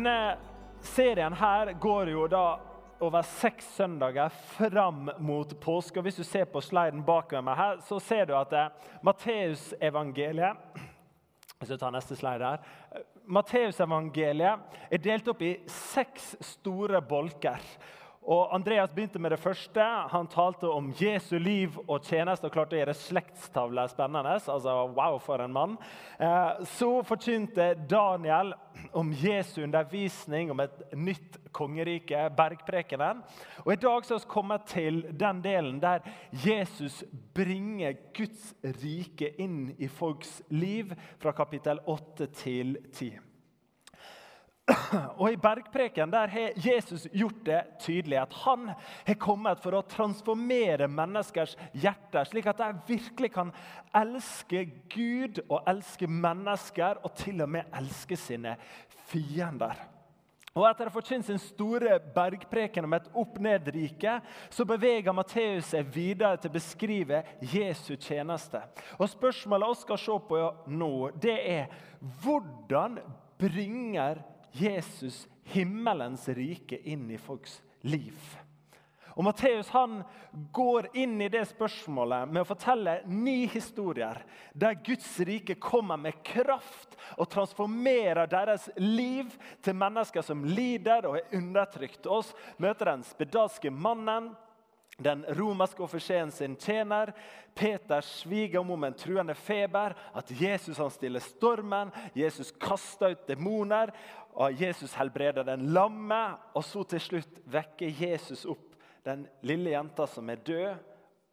Denne serien her går jo da over seks søndager fram mot påske. Og Hvis du ser på sliden bak meg her, så ser du at Matteusevangeliet Hvis du tar neste slide her. Matteusevangeliet er delt opp i seks store bolker. Og Andreas begynte med det første. Han talte om Jesu liv og tjeneste og klarte å gjøre slektstavler spennende. Altså, wow, for en mann. Eh, så forkynte Daniel om Jesu undervisning om et nytt kongerike, bergprekenen. Og I dag så har vi kommet til den delen der Jesus bringer Guds rike inn i folks liv, fra kapittel 8 til 10. Og I bergpreken der har Jesus gjort det tydelig at han har kommet for å transformere menneskers hjerter, slik at de virkelig kan elske Gud og elske mennesker, og til og med elske sine fiender. Og Etter å ha forkynt sin store bergpreken om et opp-ned-rike, så beveger Matteus seg videre til å beskrive Jesu tjeneste. Og Spørsmålet vi skal se på nå, det er hvordan bringer Jesus himmelens rike inn i folks liv. Og Matteus han går inn i det spørsmålet med å fortelle ni historier der Guds rike kommer med kraft og transformerer deres liv til mennesker som lider og er undertrykt. Oss møter den spedalske mannen, den romerske offiseren sin tjener, Peters svigermor med en truende feber, at Jesus han stiller stormen, Jesus kaster ut demoner, og Jesus helbreder den lamme. Og så til slutt vekker Jesus opp den lille jenta som er død,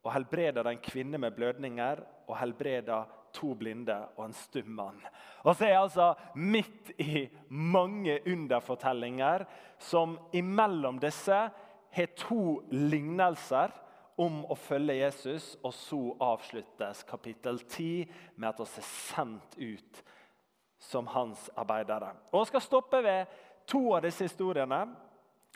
og helbreder den kvinne med blødninger og helbreder to blinde og en stum mann. Og så er jeg altså midt i mange underfortellinger som imellom disse har to lignelser om å følge Jesus, og så avsluttes kapittel 10 med at vi er sendt ut som hans arbeidere. Og Vi skal stoppe ved to av disse historiene.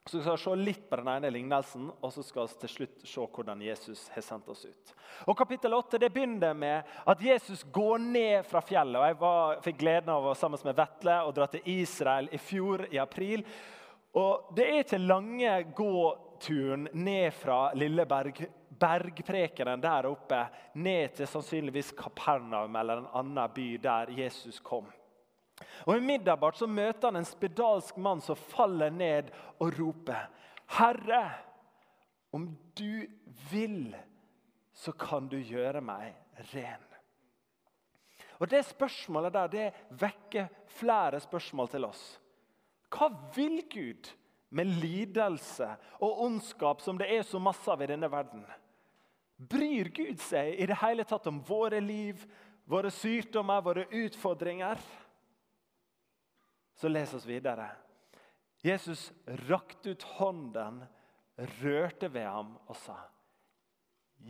Så vi skal se litt på den ene lignelsen, og så skal vi til slutt se hvordan Jesus har sendt oss ut. Og Kapittel 8 det begynner med at Jesus går ned fra fjellet. og Jeg var, fikk gleden av å sammen med Vetle og dra til Israel i fjor, i april. Og Det er ikke lange gåturen ned fra Lilleberg, bergprekenen der oppe, ned til sannsynligvis Kapernaum eller en annen by der Jesus kom. Og Umiddelbart så møter han en spedalsk mann som faller ned og roper. 'Herre, om du vil, så kan du gjøre meg ren.' Og Det spørsmålet der, det vekker flere spørsmål til oss. Hva vil Gud med lidelse og ondskap som det er så masse av i denne verden? Bryr Gud seg i det hele tatt om våre liv, våre sykdommer, våre utfordringer? Så les oss videre. Jesus rakte ut hånden, rørte ved ham og sa,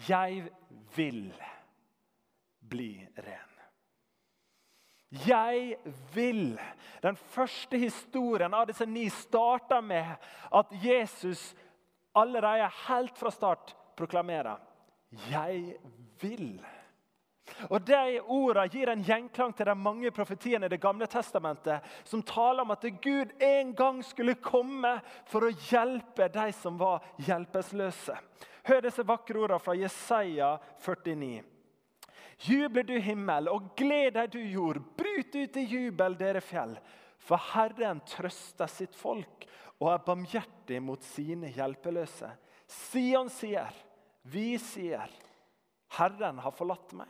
'Jeg vil bli ren'. Jeg vil. Den første historien av disse ni starter med at Jesus allerede helt fra start proklamerer 'Jeg vil'. Og De ordene gir en gjenklang til de mange profetiene i Det gamle testamentet som taler om at Gud en gang skulle komme for å hjelpe de som var hjelpeløse. Hør disse vakre ordene fra Jesaja 49. Jubler du himmel, og gled deg du jord. Bryt ut i jubel, dere fjell. For Herren trøster sitt folk og er barmhjertig mot sine hjelpeløse. Sion sier, vi sier, Herren har forlatt meg.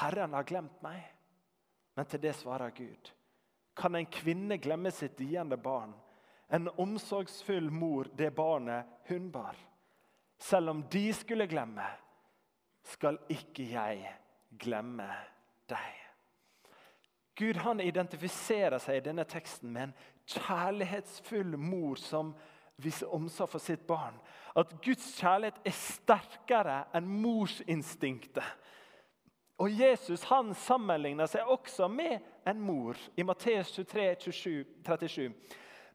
Herren har glemt meg. Men til det svarer Gud. Kan en kvinne glemme sitt diende barn? En omsorgsfull mor det barnet hun bar? Selv om de skulle glemme, skal ikke jeg glemme deg. Gud han identifiserer seg i denne teksten med en kjærlighetsfull mor som viser omsorg for sitt barn. At Guds kjærlighet er sterkere enn morsinstinktet. Og Jesus han sammenligner seg også med en mor i Matteus 23, 27, 37.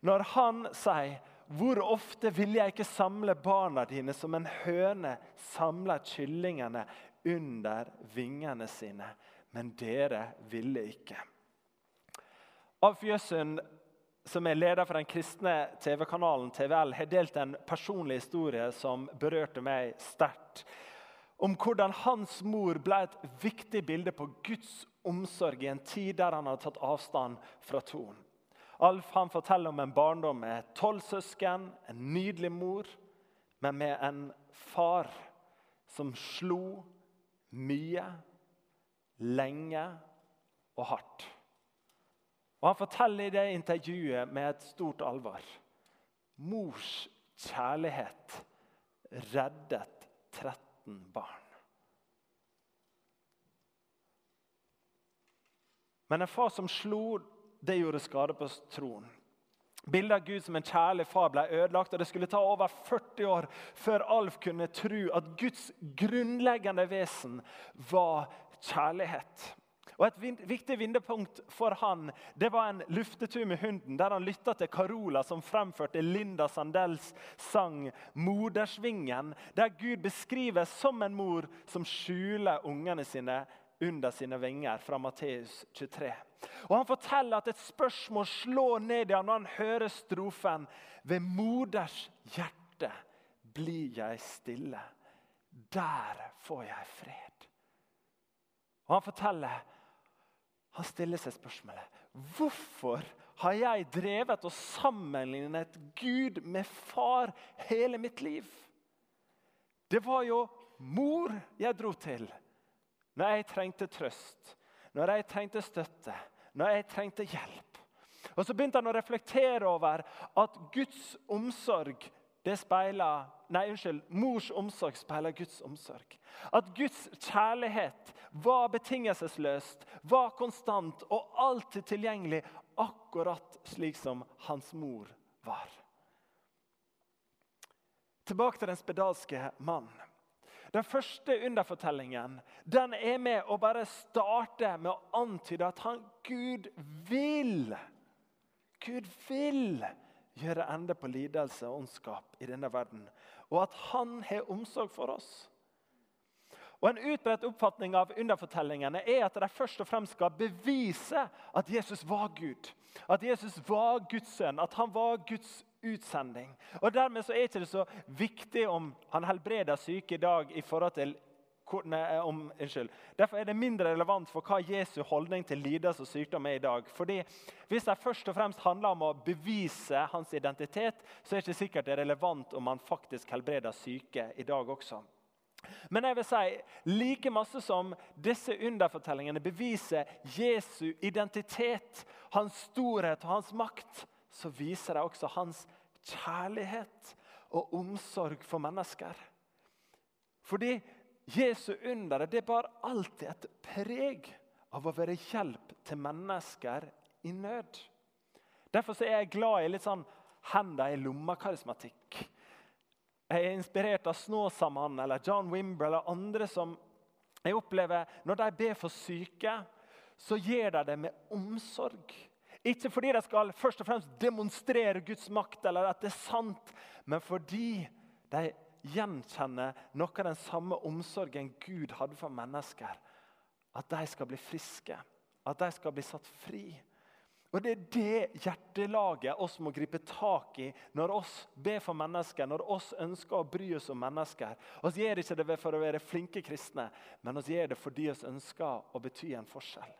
Når han sier hvor ofte vil jeg ikke samle barna dine som en høne samler kyllingene under vingene sine, men dere ville ikke. Alf Jøssund som er leder for den kristne TV-kanalen TVL, har delt en personlig historie som berørte meg sterkt. Om hvordan hans mor ble et viktig bilde på Guds omsorg i en tid der han hadde tatt avstand fra troen. Alf han forteller om en barndom med tolv søsken, en nydelig mor, men med en far som slo mye, lenge og hardt. Og Han forteller i det intervjuet med et stort alvor. Mors kjærlighet reddet 13 barn. Men en far som slo, det gjorde skade på troen. Bildet av Gud som en kjærlig far ble ødelagt, og det skulle ta over 40 år før Alf kunne tro at Guds grunnleggende vesen var kjærlighet. Og Et viktig vindepunkt for han det var en luftetur med hunden, der han lytta til Carola, som fremførte Linda Sandells sang 'Modersvingen', der Gud beskrives som en mor som skjuler ungene sine under sine vinger, fra Matteus 23. Og Han forteller at et spørsmål slår ned i ham når han hører strofen 'Ved moders hjerte blir jeg stille'. Der får jeg fred. Og Han forteller han stiller seg spørsmålet hvorfor har jeg drevet og sammenlignet Gud med far hele mitt liv? Det var jo mor jeg dro til når jeg trengte trøst, når jeg trengte støtte, når jeg trengte hjelp. Og Så begynte han å reflektere over at Guds omsorg det speiler Nei, unnskyld. Mors omsorg speiler Guds omsorg. At Guds kjærlighet var betingelsesløst, var konstant og alltid tilgjengelig, akkurat slik som hans mor var. Tilbake til den spedalske mannen. Den første underfortellingen den er med å bare starte med å antyde at han, Gud vil Gud vil gjøre ende på lidelse og ondskap i denne verden, og at han har omsorg for oss. Og En utbredt oppfatning av underfortellingene er at de først og fremst skal bevise at Jesus var Gud. At Jesus var Guds sønn, at han var Guds utsending. Og Dermed så er det ikke så viktig om han helbreder syke i dag i forhold til om, unnskyld. Derfor er det mindre relevant for hva Jesu holdning til lidelse og sykdom er i dag. Fordi Hvis det først og fremst handler om å bevise hans identitet, så er det ikke sikkert det er relevant om han faktisk helbreder syke i dag også. Men jeg vil si, like masse som disse underfortellingene beviser Jesu identitet, hans storhet og hans makt, så viser de også hans kjærlighet og omsorg for mennesker. Fordi Jesu under det bar alltid et preg av å være hjelp til mennesker i nød. Derfor er jeg glad i litt sånn henda i lomma-karismatikk. Jeg er inspirert av Snåsamann eller John Wimber eller andre som jeg opplever Når de ber for syke, så gjør de det med omsorg. Ikke fordi de skal først og fremst demonstrere Guds makt, eller at det er sant, men fordi de gjenkjenner noe av den samme omsorgen Gud hadde for mennesker. At de skal bli friske, at de skal bli satt fri. Og Det er det hjertelaget oss må gripe tak i når oss ber for mennesker, når oss ønsker å bry oss om mennesker. Vi gjør ikke det for å være flinke kristne, men oss gjør det fordi vi ønsker å bety en forskjell.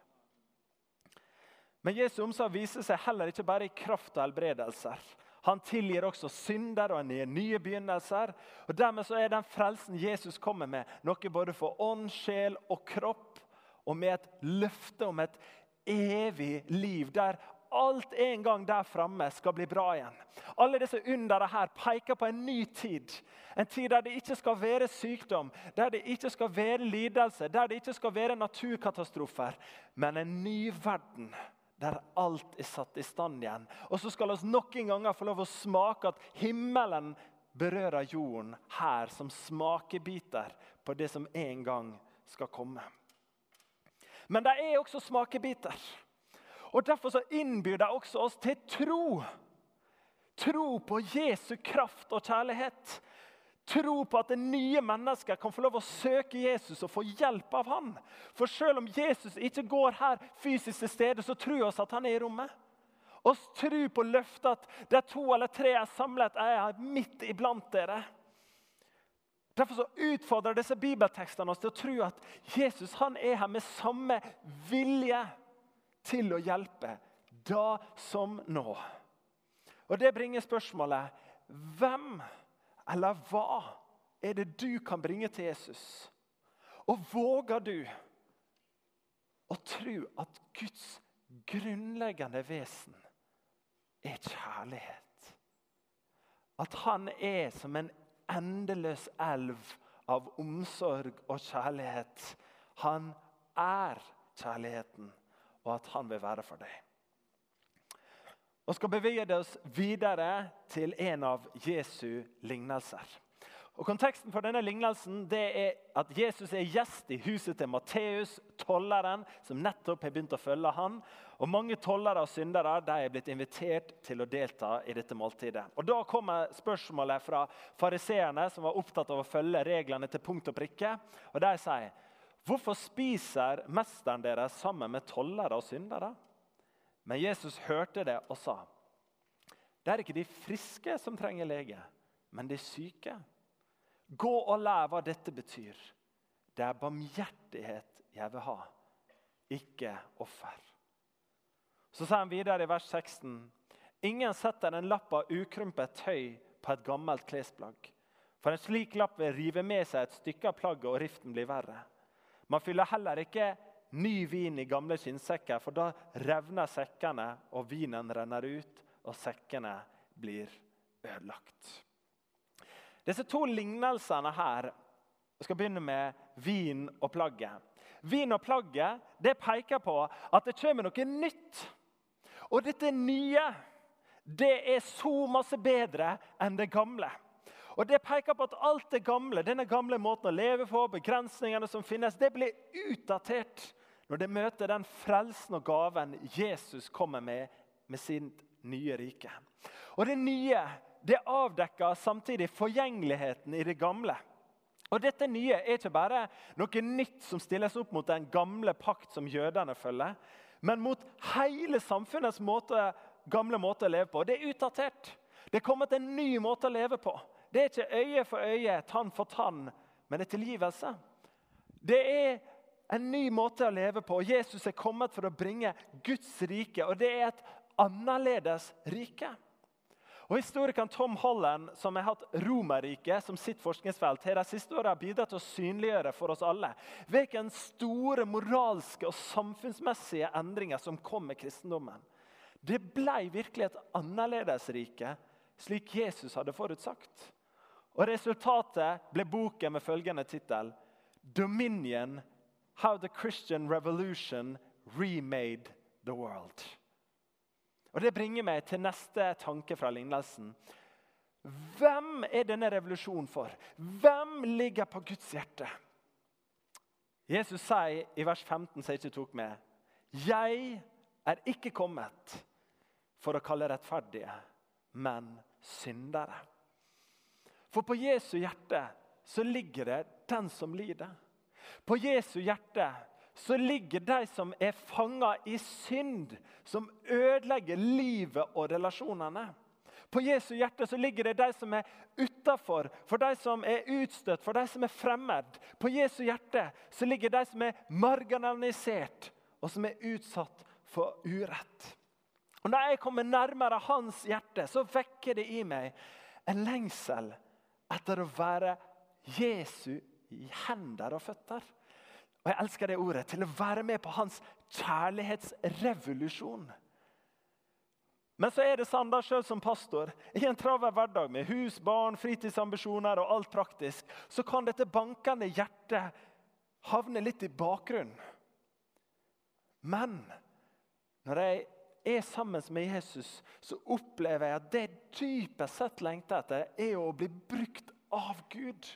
Men Jesu omsorg viser seg heller ikke bare i kraft og helbredelser. Han tilgir også synder og nye begynnelser. Og Dermed så er den frelsen Jesus kommer med, noe både for ånd, sjel og kropp. Og med et løfte om et evig liv der alt en gang der framme skal bli bra igjen. Alle disse underne her peker på en ny tid. En tid der det ikke skal være sykdom, der det ikke skal være lidelse, der det ikke skal være naturkatastrofer, men en ny verden der alt er satt i stand igjen. Og så skal vi nok en gang få lov å smake at himmelen berører jorden her som smakebiter på det som en gang skal komme. Men det er også smakebiter. Og Derfor så innbyr det også oss til tro. Tro på Jesu kraft og kjærlighet. Tro på at nye mennesker kan få lov å søke Jesus og få hjelp av ham. For selv om Jesus ikke går her fysisk til stede, så tror vi at han er i rommet. Oss tro på løftet at der to eller tre er samlet, er jeg midt iblant dere. Derfor så utfordrer disse bibeltekstene oss til å tro at Jesus han er her med samme vilje til å hjelpe da som nå. Og Det bringer spørsmålet hvem eller hva er det du kan bringe til Jesus? Og våger du å tro at Guds grunnleggende vesen er kjærlighet? At han er som en endeløs elv av omsorg og kjærlighet. Han er kjærligheten, og at han vil være for deg. Og skal bevege oss videre til en av Jesu lignelser. Og Konteksten for denne lignelsen det er at Jesus er gjest i huset til Matteus, tolleren, som nettopp har begynt å følge han. Og Mange tollere og syndere de er blitt invitert til å delta i dette måltidet. Og Da kommer spørsmålet fra fariseerne, som var opptatt av å følge reglene til punkt og prikke. Og De sier, 'Hvorfor spiser mesteren deres sammen med tollere og syndere?' Men Jesus hørte det og sa, 'Det er ikke de friske som trenger lege, men de syke.' Gå og lær hva dette betyr. Det er barmhjertighet jeg vil ha, ikke offer. Så sa han videre i vers 16.: Ingen setter en lapp av ukrympet tøy på et gammelt klesplagg. For en slik lapp vil rive med seg et stykke av plagget, og riften blir verre. Man fyller heller ikke ny vin i gamle skinnsekker, for da revner sekkene, og vinen renner ut, og sekkene blir ødelagt. Disse to lignelsene her jeg skal begynne med vin og plagget. Vin og plagget det peker på at det kommer noe nytt. Og dette nye det er så masse bedre enn det gamle. Og Det peker på at alt det gamle, denne gamle måten å leve på, begrensningene som finnes, det blir utdatert når det møter den frelsen og gaven Jesus kommer med med sitt nye rike. Og Det nye det avdekker samtidig forgjengeligheten i det gamle. Og Dette nye er ikke bare noe nytt som stilles opp mot den gamle pakt som jødene følger, men mot hele samfunnets måte, gamle måte å leve på. Det er utdatert. Det er kommet en ny måte å leve på. Det er ikke øye for øye, tann for tann, men det er tilgivelse. Det er en ny måte å leve på. Og Jesus er kommet for å bringe Guds rike, og det er et annerledes rike. Og Historikeren Tom Holland, som har hatt Romerriket som sitt forskningsfelt, har de siste årene bidratt til å synliggjøre for oss alle hvilke store moralske og samfunnsmessige endringer som kom med kristendommen. Det ble virkelig et annerledesrike, slik Jesus hadde forutsagt. Og Resultatet ble boken med følgende tittel Dominion How the Christian Revolution Remade the World. Og Det bringer meg til neste tanke fra lignelsen. Hvem er denne revolusjonen for? Hvem ligger på Guds hjerte? Jesus sier i vers 15, som jeg ikke tok med, 'Jeg er ikke kommet for å kalle rettferdige, men syndere.' For på Jesu hjerte så ligger det den som lider. På Jesu hjerte så ligger de som er fanga i synd, som ødelegger livet og relasjonene. På Jesu hjerte så ligger det de som er utafor, for de som er utstøtt, for de som er fremmed. På Jesu hjerte så ligger de som er marginalisert, og som er utsatt for urett. Og Når jeg kommer nærmere hans hjerte, så vekker det i meg en lengsel etter å være Jesu hender og føtter. Og jeg elsker det ordet. Til å være med på hans kjærlighetsrevolusjon. Men så er det sånn sjøl som pastor, i en travel hverdag med hus, barn, fritidsambisjoner og alt praktisk, så kan dette bankende hjertet havne litt i bakgrunnen. Men når jeg er sammen med Jesus, så opplever jeg at det dypest sett lengter etter, er å bli brukt av Gud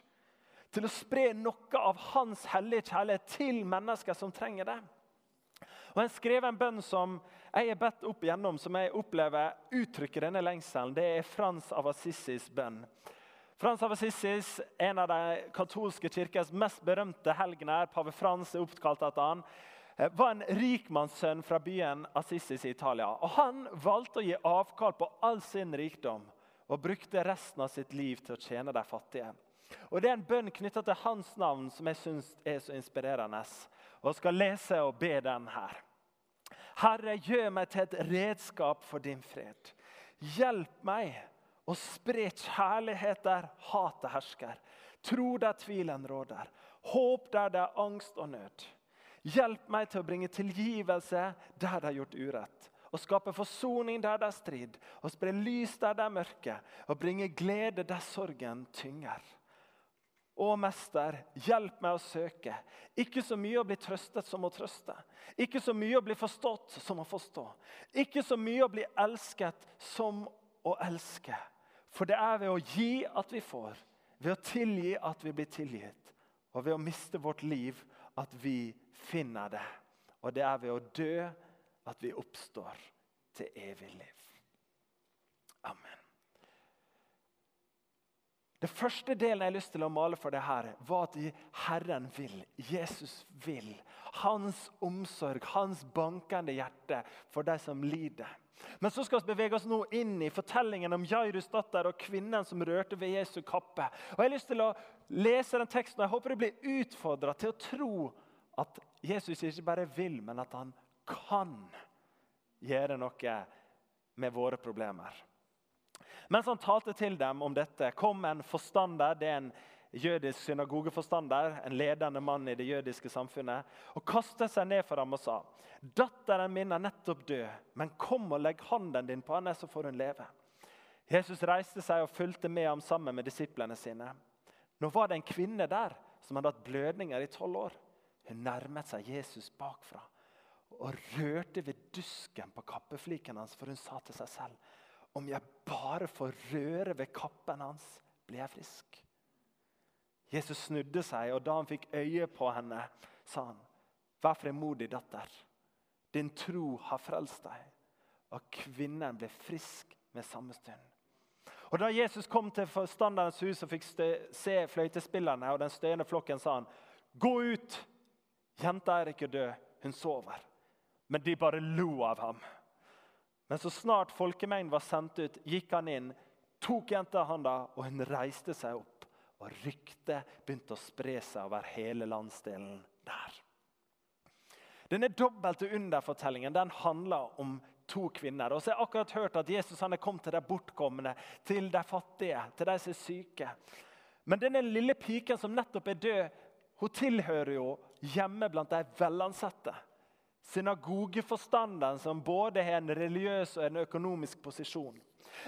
til å spre noe av hans hellige kjærlighet til mennesker som trenger det. Og Han skrev en bønn som jeg er bedt opp igjennom, som jeg opplever uttrykker denne lengselen. Det er Frans av Assissis bønn. Frans av Assissis, en av de katolske kirkes mest berømte helgener. Pave Frans er oppkalt etter han. eh, var en rikmannssønn fra byen Assissis i Italia. Og Han valgte å gi avkall på all sin rikdom og brukte resten av sitt liv til å tjene de fattige. Og Det er en bønn knytta til hans navn som jeg syns er så inspirerende. Og jeg skal lese og be den her. Herre, gjør meg til et redskap for din fred. Hjelp meg å spre kjærlighet der hatet hersker, tro der tvilen råder, håp der det er angst og nød. Hjelp meg til å bringe tilgivelse der det er gjort urett. og skape forsoning der det er strid, og spre lys der det er mørke, og bringe glede der sorgen tynger. Å, Mester, hjelp meg å søke. Ikke så mye å bli trøstet som å trøste. Ikke så mye å bli forstått som å forstå. Ikke så mye å bli elsket som å elske. For det er ved å gi at vi får, ved å tilgi at vi blir tilgitt, og ved å miste vårt liv at vi finner det. Og det er ved å dø at vi oppstår til evig liv. Amen. Det første delen jeg har lyst til å male for det her, var at Herren vil. Jesus vil. Hans omsorg, hans bankende hjerte for de som lider. Men så skal vi bevege oss nå inn i fortellingen om Jairus datter og kvinnen som rørte ved Jesu kappe. Og Jeg har lyst til å lese den teksten, og jeg håper du blir utfordra til å tro at Jesus ikke bare vil, men at han kan gjøre noe med våre problemer. Mens han talte til dem om dette, kom en forstander. det er en jødisk synagogeforstander, en ledende mann i det jødiske samfunnet, og kastet seg ned for ham og sa.: Datteren min er nettopp død, men kom og legg hånden din på henne, så får hun leve. Jesus reiste seg og fulgte med ham sammen med disiplene sine. Nå var det en kvinne der som hadde hatt blødninger i tolv år. Hun nærmet seg Jesus bakfra og rørte ved dusken på kappefliken hans, for hun sa til seg selv om jeg bare får røre ved kappen hans, blir jeg frisk. Jesus snudde seg, og da han fikk øye på henne, sa han, 'Vær fremodig, datter. Din tro har frelst deg.' Og kvinnen ble frisk med samme stund. Og Da Jesus kom til forstanderens hus og fikk se fløytespillerne og den støyende flokken, sa han, 'Gå ut! Jenta er ikke død, hun sover.' Men de bare lo av ham. Men så snart folkemengden var sendt ut, gikk han inn, tok jenta i handa, og hun reiste seg opp. Og ryktet begynte å spre seg over hele landsdelen der. Denne dobbelte underfortellingen den handler om to kvinner. Og så har jeg akkurat hørt at Jesus han er kommet til de bortkomne, til de fattige, til de som er syke. Men denne lille piken som nettopp er død, hun tilhører jo hjemme blant de velansatte. Synagogeforstanderen som både har en religiøs og en økonomisk posisjon.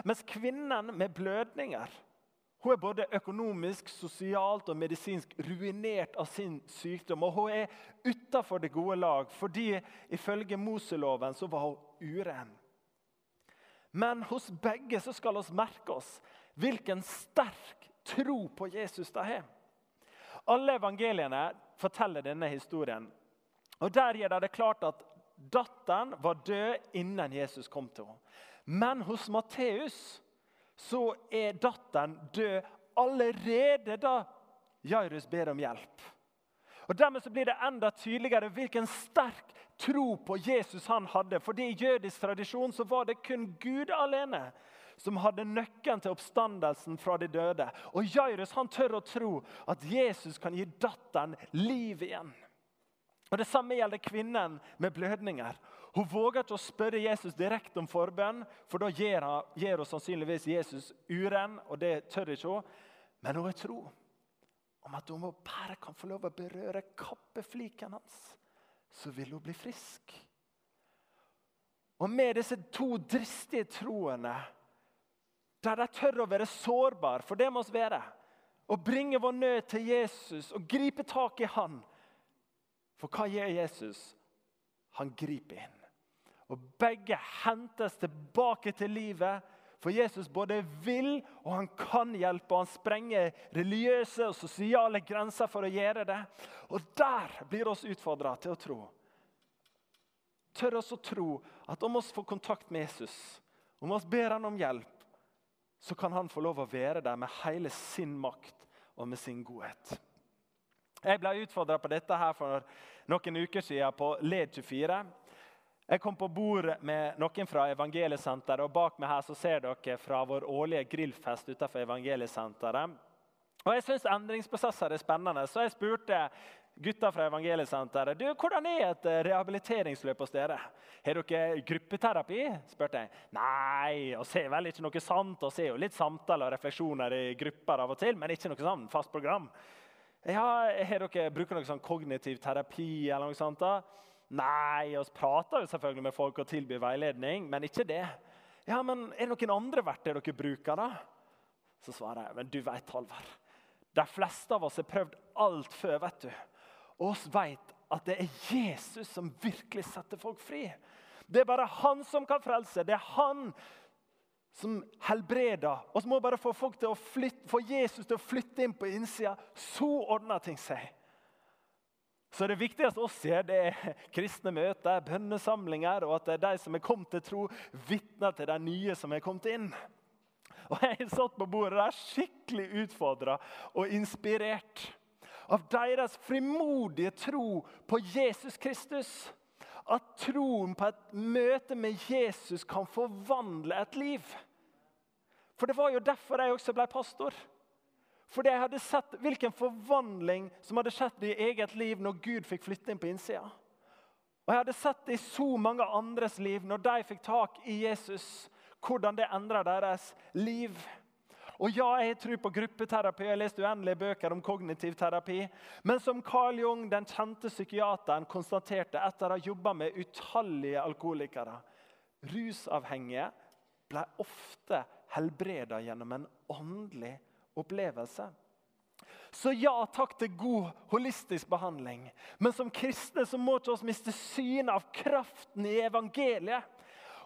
Mens kvinnen med blødninger hun er både økonomisk, sosialt og medisinsk ruinert av sin sykdom. Og hun er utafor det gode lag, fordi ifølge Moseloven så var hun uren. Men hos begge så skal vi merke oss hvilken sterk tro på Jesus de har. Alle evangeliene forteller denne historien. Og Der gjør det klart at datteren var død innen Jesus kom til henne. Men hos Matteus så er datteren død allerede da Jairus ber om hjelp. Og Dermed så blir det enda tydeligere hvilken sterk tro på Jesus han hadde. Fordi I jødisk tradisjon så var det kun Gud alene som hadde nøkkelen til oppstandelsen fra de døde. Og Jairus han tør å tro at Jesus kan gi datteren liv igjen. Og Det samme gjelder kvinnen med blødninger. Hun våger ikke å spørre Jesus direkte om forbønn, for da gir, hun sannsynligvis Jesus uren, og det tør ikke hun. Men hun har tro om at hun bare kan få lov å berøre kappefliken hans, så vil hun bli frisk. Og med disse to dristige troene, der de tør å være sårbare, for det må vi være, og bringe vår nød til Jesus og gripe tak i han. For hva gjør Jesus? Han griper inn. Og begge hentes tilbake til livet. For Jesus både vil og han kan hjelpe. og Han sprenger religiøse og sosiale grenser for å gjøre det. Og der blir oss utfordra til å tro. Tør oss å tro at om vi får kontakt med Jesus, om vi ber han om hjelp, så kan han få lov å være der med hele sin makt og med sin godhet. Jeg ble utfordra på dette her for noen uker siden på LED24. Jeg kom på bord med noen fra Evangeliesenteret, og bak meg her så ser dere fra vår årlige grillfest utenfor Evangeliesenteret. Og Jeg syns endringsprosesser er spennende, så jeg spurte gutta fra Evangeliesenteret du, hvordan er et rehabiliteringsløp hos dere. Har dere gruppeterapi? spurte jeg. Nei, vi ser vel ikke noe sant. Vi ser jo litt samtaler og refleksjoner i grupper av og til, men ikke noe sånn fast program. Ja, har dere, Bruker dere sånn kognitiv terapi eller noe sånt? da? Nei, vi prater jo selvfølgelig med folk og tilbyr veiledning, men ikke det. Ja, men Er det noen andre verktøy dere bruker, da? Så svarer jeg men du vet, Halvard. De fleste av oss har prøvd alt før. vet du. Og oss vet at det er Jesus som virkelig setter folk fri. Det er bare han som kan frelse. Det er han som helbreder. Og så må bare få, folk til å flytte, få Jesus til å flytte inn på innsida. Så ordner ting seg. Så det viktigste oss gjør, det er kristne møter, bønnesamlinger, og at det er de som er kommet til tro, vitner til de nye som er kommet inn. Og Jeg satt på bordet der skikkelig utfordra og inspirert av deres frimodige tro på Jesus Kristus. At troen på et møte med Jesus kan forvandle et liv. For det var jo derfor jeg også ble pastor. Fordi jeg hadde sett hvilken forvandling som hadde skjedd i eget liv når Gud fikk flytte inn på innsida. Og jeg hadde sett det i så mange andres liv når de fikk tak i Jesus hvordan det endrer deres liv. Og ja, jeg tror på gruppeterapi. Jeg har lest uendelige bøker om kognitiv terapi. Men som Carl Jung, den kjente psykiateren, konstaterte etter å ha jobba med utallige alkoholikere Rusavhengige ble ofte helbreda gjennom en åndelig opplevelse. Så ja takk til god holistisk behandling. Men som kristne så må vi oss miste synet av kraften i evangeliet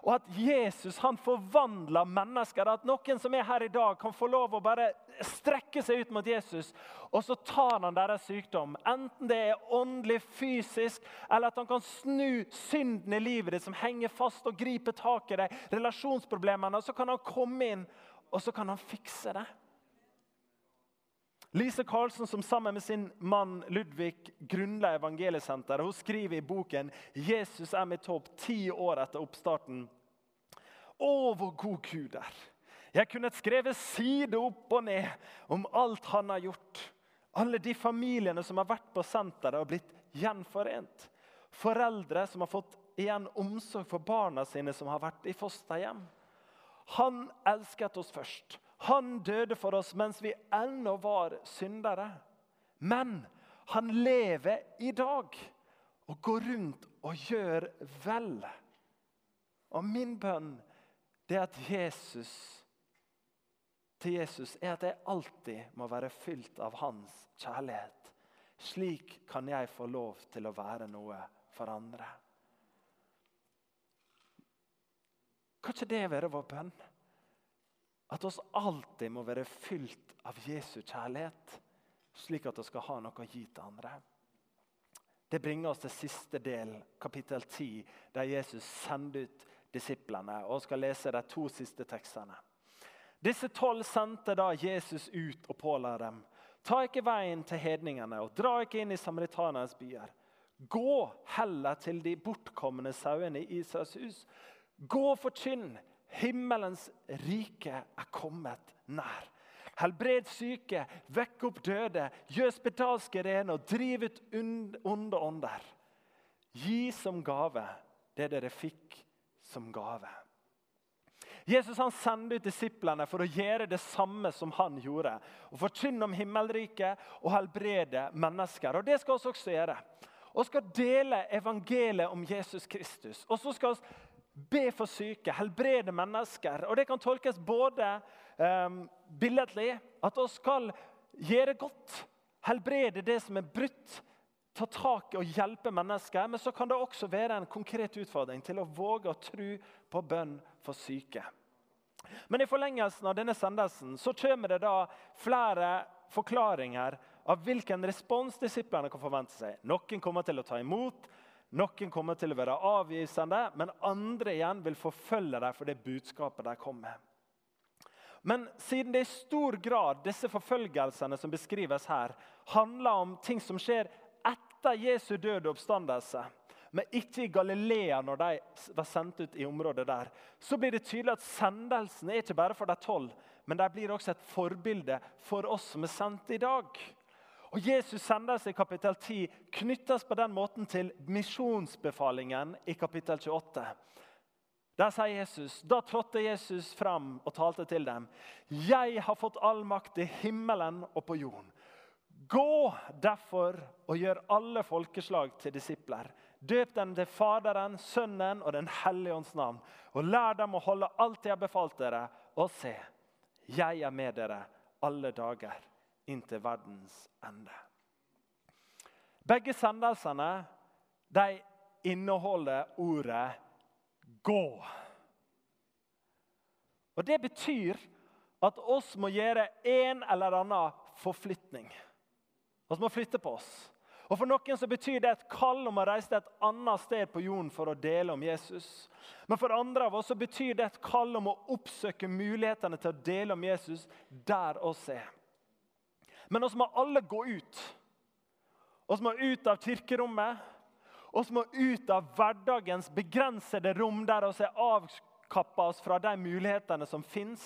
og at Jesus han forvandler mennesker. At noen som er her i dag, kan få lov å bare strekke seg ut mot Jesus, og så tar han deres sykdom. Enten det er åndelig, fysisk, eller at han kan snu synden i livet ditt som henger fast, og gripe tak i deg, relasjonsproblemene. og Så kan han komme inn, og så kan han fikse det. Lise Karlsen, som sammen med sin mann Ludvig grunnla Evangeliesenteret, hun skriver i boken 'Jesus er mitt håp' ti år etter oppstarten. Å, hvor god Gud er! Jeg kunne skrevet side opp og ned om alt han har gjort. Alle de familiene som har vært på senteret og blitt gjenforent. Foreldre som har fått igjen omsorg for barna sine som har vært i fosterhjem. Han elsket oss først. Han døde for oss mens vi ennå var syndere. Men han lever i dag og går rundt og gjør vel. Og min bønn er at Jesus til Jesus er at jeg alltid må være fylt av hans kjærlighet. Slik kan jeg få lov til å være noe for andre. Kan ikke det være vår bønn? At oss alltid må være fylt av Jesu kjærlighet, slik at vi skal ha noe å gi til andre. Det bringer oss til siste del, kapittel 10, der Jesus sender ut disiplene. og skal lese de to siste tekstene. Disse tolv sendte da Jesus ut og påla dem. Ta ikke veien til hedningene og dra ikke inn i samaritanernes byer. Gå heller til de bortkomne sauene i Israels hus. Gå og forkynn Himmelens rike er kommet nær. Helbred syke, vekk opp døde, gjør spedalske rene og driv ut onde ånder. Gi som gave det dere fikk som gave. Jesus han sender ut disiplene for å gjøre det samme som han gjorde. og Forkynne om himmelriket og helbrede mennesker. Og Det skal vi også gjøre. Vi skal dele evangeliet om Jesus Kristus. Og så skal vi be for syke, helbrede mennesker. Og Det kan tolkes både um, billedlig, at vi skal gjøre godt, helbrede det som er brutt, ta tak i og hjelpe mennesker. Men så kan det også være en konkret utfordring til å våge å tro på bønn for syke. Men i forlengelsen av denne sendelsen så kommer det da flere forklaringer av hvilken respons disiplene kan forvente seg. Noen kommer til å ta imot, noen kommer til å være avvisende, men andre igjen vil forfølge dem for det budskapet de kom med. Men siden det i stor grad disse forfølgelsene som beskrives her, handler om ting som skjer etter Jesu død og oppstandelse, men ikke i Galilea når de var sendt ut i området der, så blir det tydelig at sendelsen er ikke bare for de tolv, men de blir også et forbilde for oss som er sendt i dag. Og Jesus' sendelse i kapittel 10 knyttes på den måten til misjonsbefalingen i kapittel 28. Der sier Jesus, Da trådte Jesus fram og talte til dem. Jeg har fått all makt i himmelen og på jorden. Gå derfor og gjør alle folkeslag til disipler. Døp dem til Faderen, Sønnen og Den hellige ånds navn. Og lær dem å holde alt jeg har befalt dere. Og se, jeg er med dere alle dager inntil verdens ende. Begge sendelsene de inneholder ordet 'gå'. Og Det betyr at oss må gjøre en eller annen forflytning. Vi må flytte på oss. Og For noen så betyr det et kall om å reise til et annet sted på jorden for å dele om Jesus. Men for andre av oss så betyr det et kall om å oppsøke mulighetene til å dele om Jesus der oss er. Men vi må alle gå ut. Vi må ut av kirkerommet. Vi må ut av hverdagens begrensede rom der vi er avkappa oss fra de mulighetene som fins.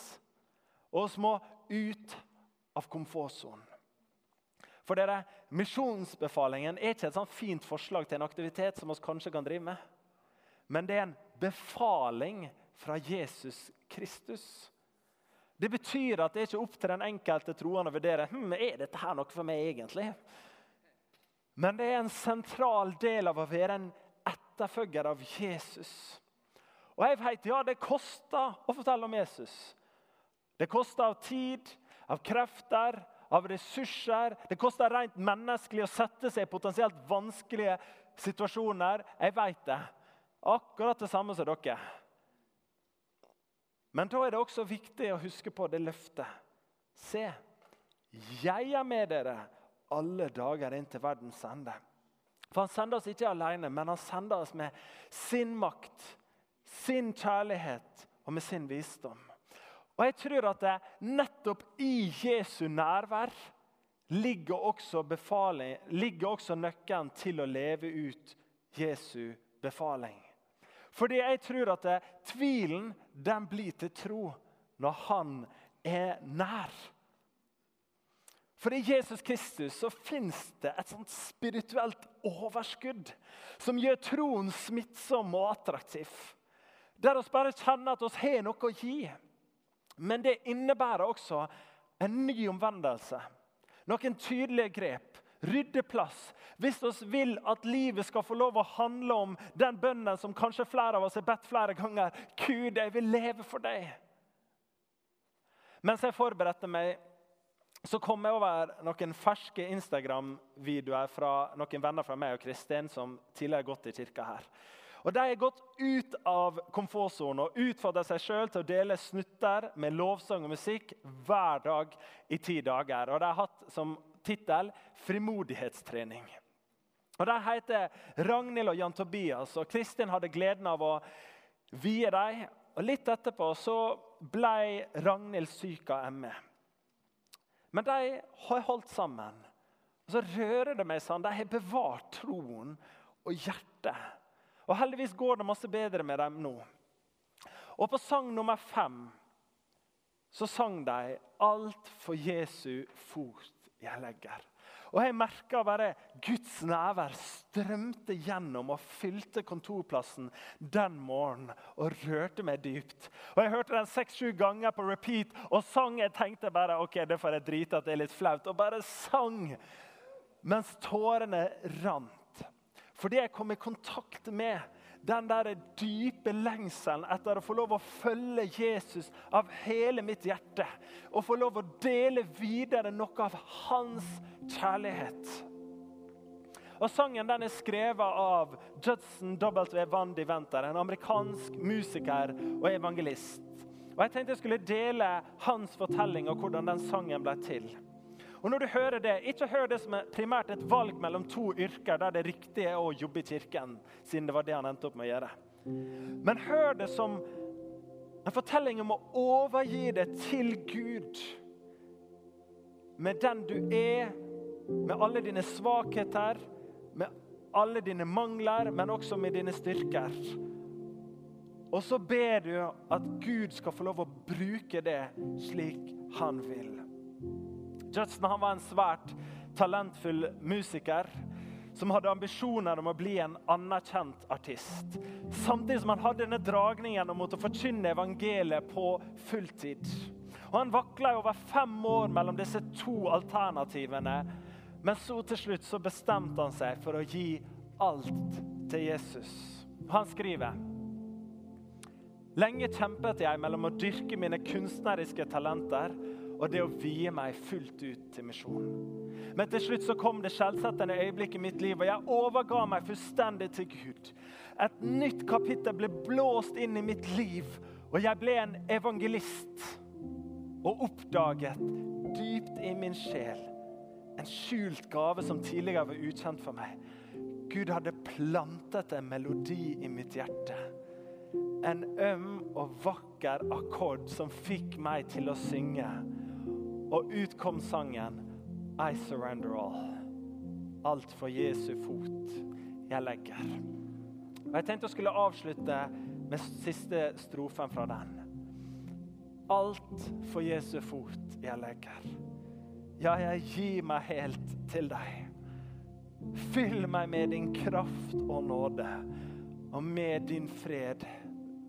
Og vi må ut av komfortsonen. For dere, Misjonsbefalingen er ikke et sånn fint forslag til en aktivitet som vi kanskje kan drive med. Men det er en befaling fra Jesus Kristus. Det betyr at det er ikke opp til den enkelte troende å vurdere hm, er dette her noe for meg egentlig. Men det er en sentral del av å være en etterfølger av Jesus. Og jeg vet, ja, Det koster å fortelle om Jesus. Det koster av tid, av krefter, av ressurser. Det koster rent menneskelig å sette seg i potensielt vanskelige situasjoner. Jeg vet det. Akkurat det samme som dere. Men da er det også viktig å huske på det løftet. Se, jeg er med dere alle dager inn til verdens ende. For Han sender oss ikke alene, men han sender oss med sin makt, sin kjærlighet og med sin visdom. Og jeg tror at det nettopp i Jesu nærvær ligger også, befaling, ligger også nøkkelen til å leve ut Jesu befaling. Fordi jeg tror at det, tvilen den blir til tro når han er nær. For i Jesus Kristus så fins det et sånt spirituelt overskudd som gjør troen smittsom og attraktiv. Der oss bare kjenner at vi har noe å gi. Men det innebærer også en ny omvendelse. Noen tydelige grep rydde plass. Hvis vi vil at livet skal få lov å handle om den bønnen som kanskje flere av oss har bedt flere ganger. Gud, jeg vil leve for deg. Mens jeg forberedte meg, så kom jeg over noen ferske Instagram-videoer fra noen venner fra meg og Kristin som tidligere har gått i kirka her. Og De har gått ut av komfortsonen og utfordra seg sjøl til å dele snutter med lovsang og musikk hver dag i ti dager. Og De har hatt som tittel 'Frimodighetstrening'. Og De heter Ragnhild og Jan Tobias, og Kristin hadde gleden av å vie dem. Og Litt etterpå så ble Ragnhild syk av ME. Men de har holdt sammen. Og Så rører det meg sånn. De har bevart troen og hjertet. Og Heldigvis går det masse bedre med dem nå. Og På sang nummer fem så sang de 'Alt for Jesu fot' jeg legger. Og jeg merka bare Guds nærvær strømte gjennom og fylte kontorplassen den morgenen og rørte meg dypt. Og Jeg hørte den seks-sju ganger på repeat og sang. Jeg tenkte bare ok, det får jeg drite at det er litt flaut. Og bare sang mens tårene rant. Fordi jeg kom i kontakt med den der dype lengselen etter å få lov å følge Jesus av hele mitt hjerte. Og få lov å dele videre noe av hans kjærlighet. Og Sangen den er skrevet av Judson W. Van Diventer, en amerikansk musiker og evangelist. Og Jeg tenkte jeg skulle dele hans fortelling og hvordan den sangen ble til. Og når du hører det, Ikke hør det som er primært et valg mellom to yrker der det riktige er å jobbe i kirken, siden det var det han endte opp med å gjøre. Men hør det som En fortelling om å overgi det til Gud. Med den du er, med alle dine svakheter, med alle dine mangler, men også med dine styrker. Og så ber du at Gud skal få lov å bruke det slik han vil. Judson han var en svært talentfull musiker som hadde ambisjoner om å bli en anerkjent artist. Samtidig som han hadde denne dragningen om å forkynne evangeliet på fulltid. Og Han vakla i over fem år mellom disse to alternativene. Men så til slutt så bestemte han seg for å gi alt til Jesus. Han skriver Lenge kjempet jeg mellom å dyrke mine kunstneriske talenter og det å vie meg fullt ut til misjonen. Men til slutt så kom det skjellsettende øyeblikk i mitt liv, og jeg overga meg fullstendig til Gud. Et nytt kapittel ble blåst inn i mitt liv, og jeg ble en evangelist. Og oppdaget dypt i min sjel en skjult gave som tidligere var ukjent for meg. Gud hadde plantet en melodi i mitt hjerte. En øm og vakker akkord som fikk meg til å synge. Og ut kom sangen i surrender all. Alt for Jesu fot jeg legger. Og Jeg tenkte å skulle avslutte med siste strofen fra den. Alt for Jesu fot jeg legger. Ja, jeg gir meg helt til deg. Fyll meg med din kraft og nåde, og med din fred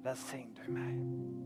velsign du meg.